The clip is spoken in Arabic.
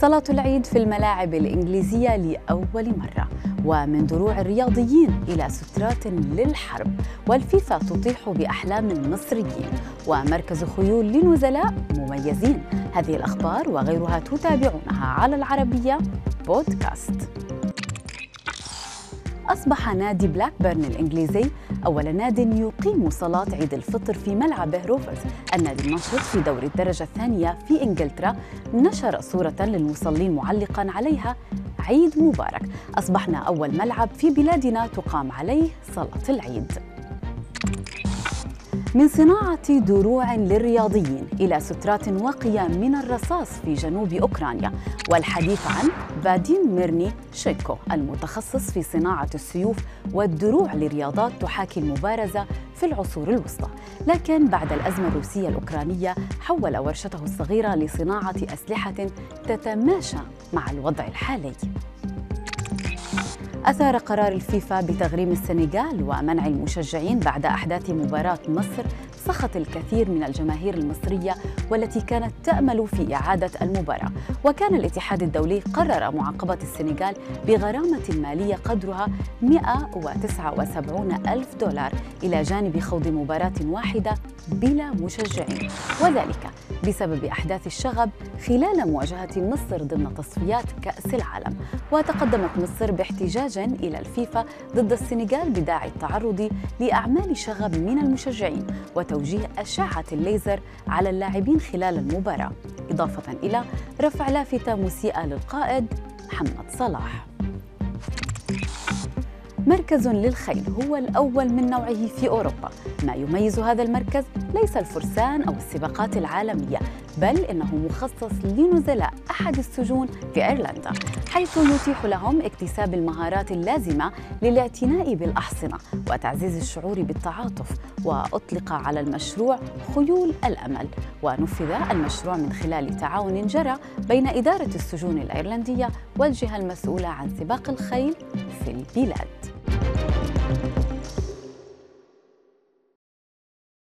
صلاة العيد في الملاعب الإنجليزية لأول مرة ومن دروع الرياضيين إلى سترات للحرب والفيفا تطيح بأحلام المصريين ومركز خيول لنزلاء مميزين. هذه الأخبار وغيرها تتابعونها على العربية بودكاست. أصبح نادي بلاك بيرن الإنجليزي أول ناد يقيم صلاة عيد الفطر في ملعبه روفرز. النادي النشط في دوري الدرجة الثانية في إنجلترا نشر صورة للمصلين معلقا عليها عيد مبارك. أصبحنا أول ملعب في بلادنا تقام عليه صلاة العيد. من صناعة دروع للرياضيين إلى سترات واقية من الرصاص في جنوب أوكرانيا والحديث عن فاديم ميرني شيكو المتخصص في صناعة السيوف والدروع لرياضات تحاكي المبارزة في العصور الوسطى. لكن بعد الأزمة الروسية الأوكرانية حول ورشته الصغيرة لصناعة أسلحة تتماشى مع الوضع الحالي. أثار قرار الفيفا بتغريم السنغال ومنع المشجعين بعد أحداث مباراة مصر سخط الكثير من الجماهير المصرية والتي كانت تأمل في إعادة المباراة. وكان الاتحاد الدولي قرر معاقبة السنغال بغرامة مالية قدرها 179 ألف دولار إلى جانب خوض مباراة واحدة بلا مشجعين. وذلك بسبب أحداث الشغب خلال مواجهة مصر ضمن تصفيات كأس العالم. وتقدمت مصر باحتجاج إلى الفيفا ضد السنغال بداعي التعرض لأعمال شغب من المشجعين وتوجيه أشعة الليزر على اللاعبين خلال المباراة. إضافة إلى رفع لافتة مسيئة للقائد محمد صلاح. مركز للخيل هو الأول من نوعه في أوروبا. ما يميز هذا المركز ليس الفرسان أو السباقات العالمية بل إنه مخصص لنزلاء أحد السجون في أيرلندا حيث يتيح لهم اكتساب المهارات اللازمة للاعتناء بالأحصنة وتعزيز الشعور بالتعاطف وأطلق على المشروع خيول الأمل. ونفذ المشروع من خلال تعاون جرى بين إدارة السجون الأيرلندية والجهة المسؤولة عن سباق الخيل في البلاد.